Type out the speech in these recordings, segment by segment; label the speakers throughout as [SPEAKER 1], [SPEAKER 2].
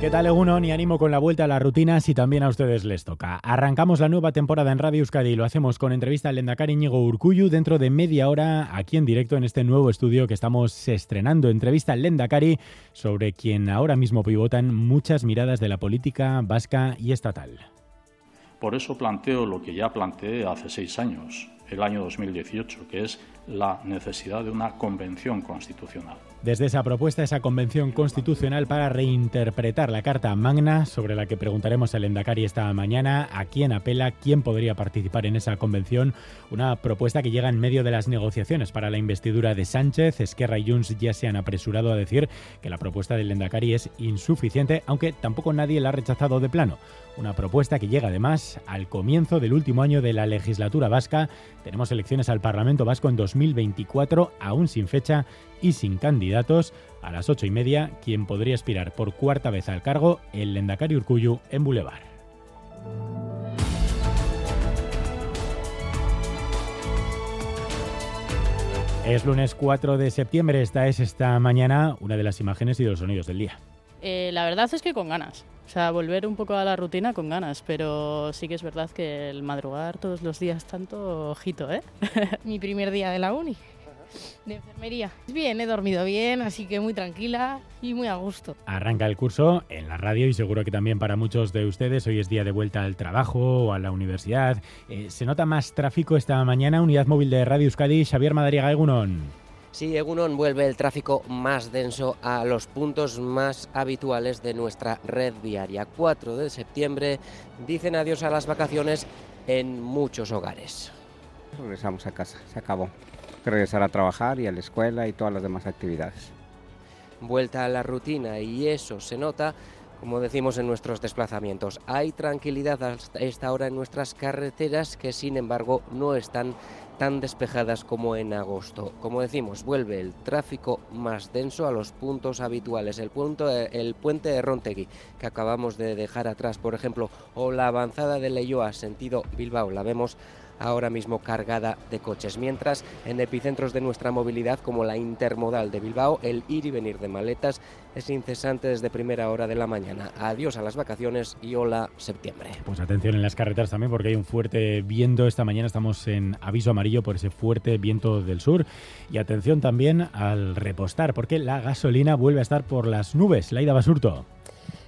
[SPEAKER 1] ¿Qué tal, Egunon? Y ánimo con la vuelta a la rutina si también a ustedes les toca. Arrancamos la nueva temporada en Radio Euskadi y lo hacemos con entrevista al Lendakari Íñigo Urcuyu dentro de media hora aquí en directo en este nuevo estudio que estamos estrenando. Entrevista al Lendakari sobre quien ahora mismo pivotan muchas miradas de la política vasca y estatal.
[SPEAKER 2] Por eso planteo lo que ya planteé hace seis años, el año 2018, que es la necesidad de una convención constitucional.
[SPEAKER 1] Desde esa propuesta, esa convención constitucional para reinterpretar la Carta Magna, sobre la que preguntaremos al Endacari esta mañana, a quién apela, quién podría participar en esa convención, una propuesta que llega en medio de las negociaciones para la investidura de Sánchez. Esquerra y Junts ya se han apresurado a decir que la propuesta del Endacari es insuficiente, aunque tampoco nadie la ha rechazado de plano. Una propuesta que llega además al comienzo del último año de la legislatura vasca. Tenemos elecciones al Parlamento Vasco en 2024, aún sin fecha y sin candidatos. A las ocho y media, quien podría aspirar por cuarta vez al cargo, el Lendakari Urcuyu en Boulevard. Es lunes 4 de septiembre, esta es esta mañana una de las imágenes y de los sonidos del día.
[SPEAKER 3] Eh, la verdad es que con ganas, o sea, volver un poco a la rutina con ganas, pero sí que es verdad que el madrugar todos los días tanto, ojito, ¿eh?
[SPEAKER 4] Mi primer día de la uni de enfermería. Bien, he dormido bien, así que muy tranquila y muy a gusto.
[SPEAKER 1] Arranca el curso en la radio y seguro que también para muchos de ustedes hoy es día de vuelta al trabajo o a la universidad. Eh, ¿Se nota más tráfico esta mañana? Unidad móvil de Radio Euskadi, Xavier Madariaga Egunon.
[SPEAKER 5] Sí, Egunon vuelve el tráfico más denso a los puntos más habituales de nuestra red viaria. 4 de septiembre dicen adiós a las vacaciones en muchos hogares.
[SPEAKER 6] Regresamos a casa, se acabó regresar a trabajar y a la escuela y todas las demás actividades.
[SPEAKER 5] Vuelta a la rutina y eso se nota, como decimos en nuestros desplazamientos. Hay tranquilidad hasta esta hora en nuestras carreteras que sin embargo no están tan despejadas como en agosto. Como decimos, vuelve el tráfico más denso a los puntos habituales. El, punto, el puente de Rontegui, que acabamos de dejar atrás, por ejemplo, o la avanzada de Leyoa, sentido Bilbao, la vemos ahora mismo cargada de coches, mientras en epicentros de nuestra movilidad como la intermodal de Bilbao, el ir y venir de maletas es incesante desde primera hora de la mañana. Adiós a las vacaciones y hola septiembre.
[SPEAKER 1] Pues atención en las carreteras también porque hay un fuerte viento. Esta mañana estamos en aviso amarillo por ese fuerte viento del sur. Y atención también al repostar porque la gasolina vuelve a estar por las nubes. Laida Basurto.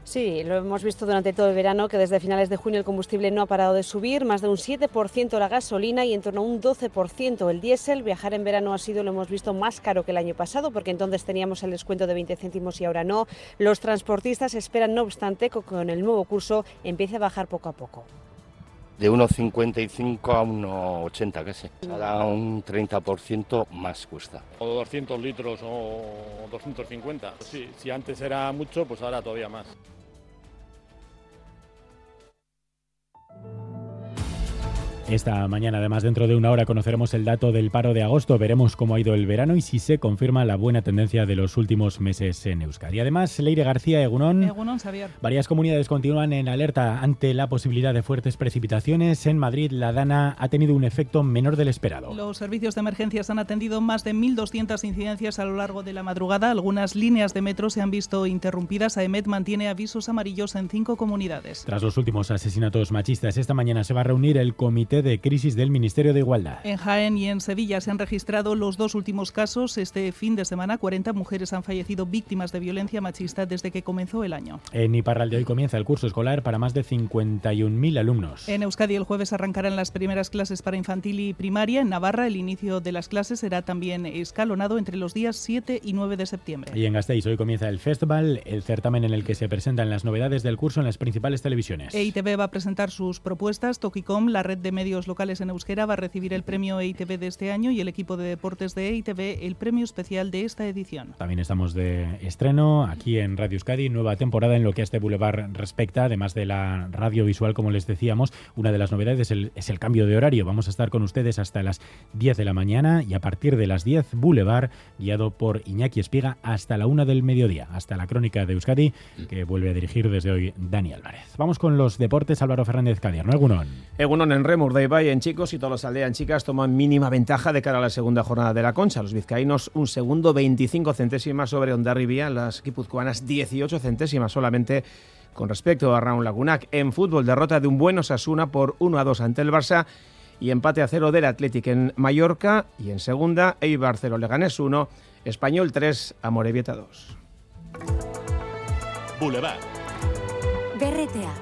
[SPEAKER 7] Sí, lo hemos visto durante todo el verano que desde finales de junio el combustible no ha parado de subir, más de un 7% la gasolina y en torno a un 12% el diésel. Viajar en verano ha sido, lo hemos visto, más caro que el año pasado porque entonces teníamos el descuento de 20 céntimos y ahora no. Los transportistas esperan, no obstante, que con el nuevo curso empiece a bajar poco a poco
[SPEAKER 8] de 1,55 a 1,80 casi. Ahora un 30% más cuesta.
[SPEAKER 9] O 200 litros o 250. Sí, si antes era mucho, pues ahora todavía más.
[SPEAKER 1] Esta mañana, además, dentro de una hora conoceremos el dato del paro de agosto, veremos cómo ha ido el verano y si se confirma la buena tendencia de los últimos meses en Euskadi. Además, Leire García, Egunón.
[SPEAKER 10] Egunón, Xavier.
[SPEAKER 1] Varias comunidades continúan en alerta ante la posibilidad de fuertes precipitaciones. En Madrid, la Dana ha tenido un efecto menor del esperado.
[SPEAKER 10] Los servicios de emergencias han atendido más de 1.200 incidencias a lo largo de la madrugada. Algunas líneas de metro se han visto interrumpidas. AEMET mantiene avisos amarillos en cinco comunidades.
[SPEAKER 1] Tras los últimos asesinatos machistas, esta mañana se va a reunir el comité de crisis del Ministerio de Igualdad.
[SPEAKER 10] En Jaén y en Sevilla se han registrado los dos últimos casos. Este fin de semana, 40 mujeres han fallecido víctimas de violencia machista desde que comenzó el año.
[SPEAKER 1] En Iparralde hoy comienza el curso escolar para más de 51.000 alumnos.
[SPEAKER 10] En Euskadi el jueves arrancarán las primeras clases para infantil y primaria. En Navarra el inicio de las clases será también escalonado entre los días 7 y 9 de septiembre.
[SPEAKER 1] Y en Gasteiz hoy comienza el festival, el certamen en el que se presentan las novedades del curso en las principales televisiones.
[SPEAKER 10] EITB va a presentar sus propuestas. Tokicom, la red de medios locales en euskera va a recibir el premio EITB de este año y el equipo de deportes de EITB el premio especial de esta edición.
[SPEAKER 1] También estamos de estreno aquí en Radio Euskadi, nueva temporada en lo que a este Boulevard respecta, además de la radio visual, como les decíamos. Una de las novedades es el, es el cambio de horario. Vamos a estar con ustedes hasta las 10 de la mañana y a partir de las 10, Boulevard, guiado por Iñaki Espiga, hasta la 1 del mediodía, hasta la crónica de Euskadi, que vuelve a dirigir desde hoy Dani Álvarez. Vamos con los deportes, Álvaro Fernández Cadier, ¿no? Egunon.
[SPEAKER 11] Egunon en Remur de Ibai en chicos y todos los aldean chicas toman mínima ventaja de cara a la segunda jornada de la Concha. Los vizcaínos un segundo, 25 centésimas sobre Ondarribia, las guipuzcoanas 18 centésimas solamente con respecto a Raúl Lagunac. En fútbol, derrota de un buen Osasuna por 1 a 2 ante el Barça y empate a 0 del Athletic en Mallorca. Y en segunda, Eibar 0 Leganés 1, Español 3, Amorebieta 2.
[SPEAKER 12] Boulevard.
[SPEAKER 13] BRTA,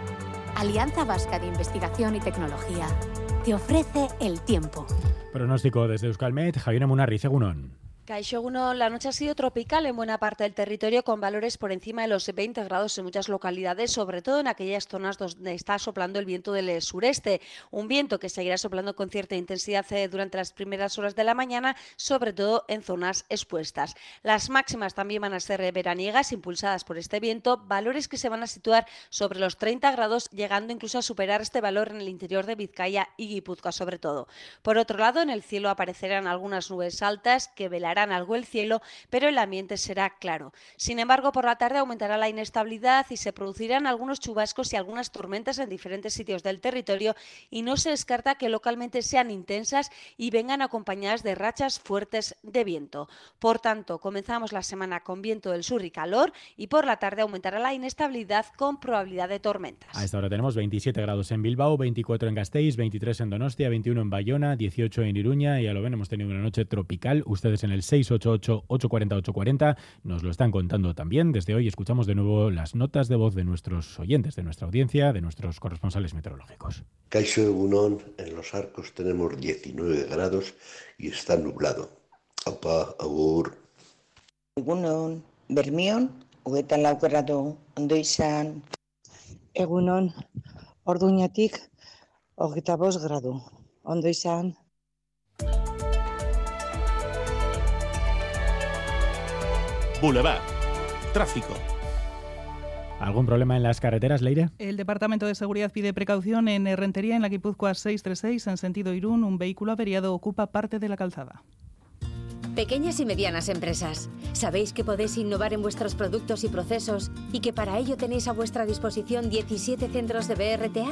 [SPEAKER 13] Alianza Vasca de Investigación y Tecnología, te ofrece el tiempo.
[SPEAKER 1] Pronóstico desde Euskalmet, Javier Munarri, Segunón.
[SPEAKER 14] Caixoguno, la noche ha sido tropical en buena parte del territorio con valores por encima de los 20 grados en muchas localidades, sobre todo en aquellas zonas donde está soplando el viento del sureste. Un viento que seguirá soplando con cierta intensidad eh, durante las primeras horas de la mañana, sobre todo en zonas expuestas. Las máximas también van a ser veraniegas, impulsadas por este viento, valores que se van a situar sobre los 30 grados, llegando incluso a superar este valor en el interior de Vizcaya y Guipúzcoa sobre todo. Por otro lado, en el cielo aparecerán algunas nubes altas que velarán algo el cielo, pero el ambiente será claro. Sin embargo, por la tarde aumentará la inestabilidad y se producirán algunos chubascos y algunas tormentas en diferentes sitios del territorio y no se descarta que localmente sean intensas y vengan acompañadas de rachas fuertes de viento. Por tanto, comenzamos la semana con viento del sur y calor y por la tarde aumentará la inestabilidad con probabilidad de tormentas.
[SPEAKER 1] A esta hora tenemos 27 grados en Bilbao, 24 en Gasteiz, 23 en Donostia, 21 en Bayona, 18 en Iruña y ya lo ven, hemos tenido una noche tropical. Ustedes en el 688-840-840 nos lo están contando también. Desde hoy escuchamos de nuevo las notas de voz de nuestros oyentes, de nuestra audiencia, de nuestros corresponsales meteorológicos.
[SPEAKER 15] Caixo Egunon, en Los Arcos tenemos 19 grados y está nublado. Apa, agur.
[SPEAKER 16] Egunon, Bermion, hogetan lau gradu, ondo izan.
[SPEAKER 17] Egunon, orduñatik, hogeita bost gradu, ondo izan.
[SPEAKER 12] Boulevard. Tráfico.
[SPEAKER 1] ¿Algún problema en las carreteras, Leire?
[SPEAKER 10] El Departamento de Seguridad pide precaución en Rentería, en la Guipúzcoa 636, en sentido Irún. Un vehículo averiado ocupa parte de la calzada.
[SPEAKER 13] Pequeñas y medianas empresas, ¿sabéis que podéis innovar en vuestros productos y procesos y que para ello tenéis a vuestra disposición 17 centros de BRTA?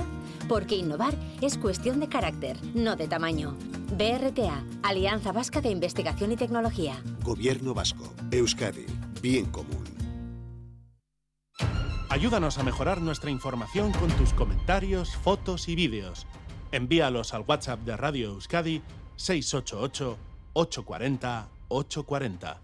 [SPEAKER 13] Porque innovar es cuestión de carácter, no de tamaño. BRTA, Alianza Vasca de Investigación y Tecnología.
[SPEAKER 18] Gobierno Vasco, Euskadi, bien común.
[SPEAKER 12] Ayúdanos a mejorar nuestra información con tus comentarios, fotos y vídeos. Envíalos al WhatsApp de Radio Euskadi 688 840 840.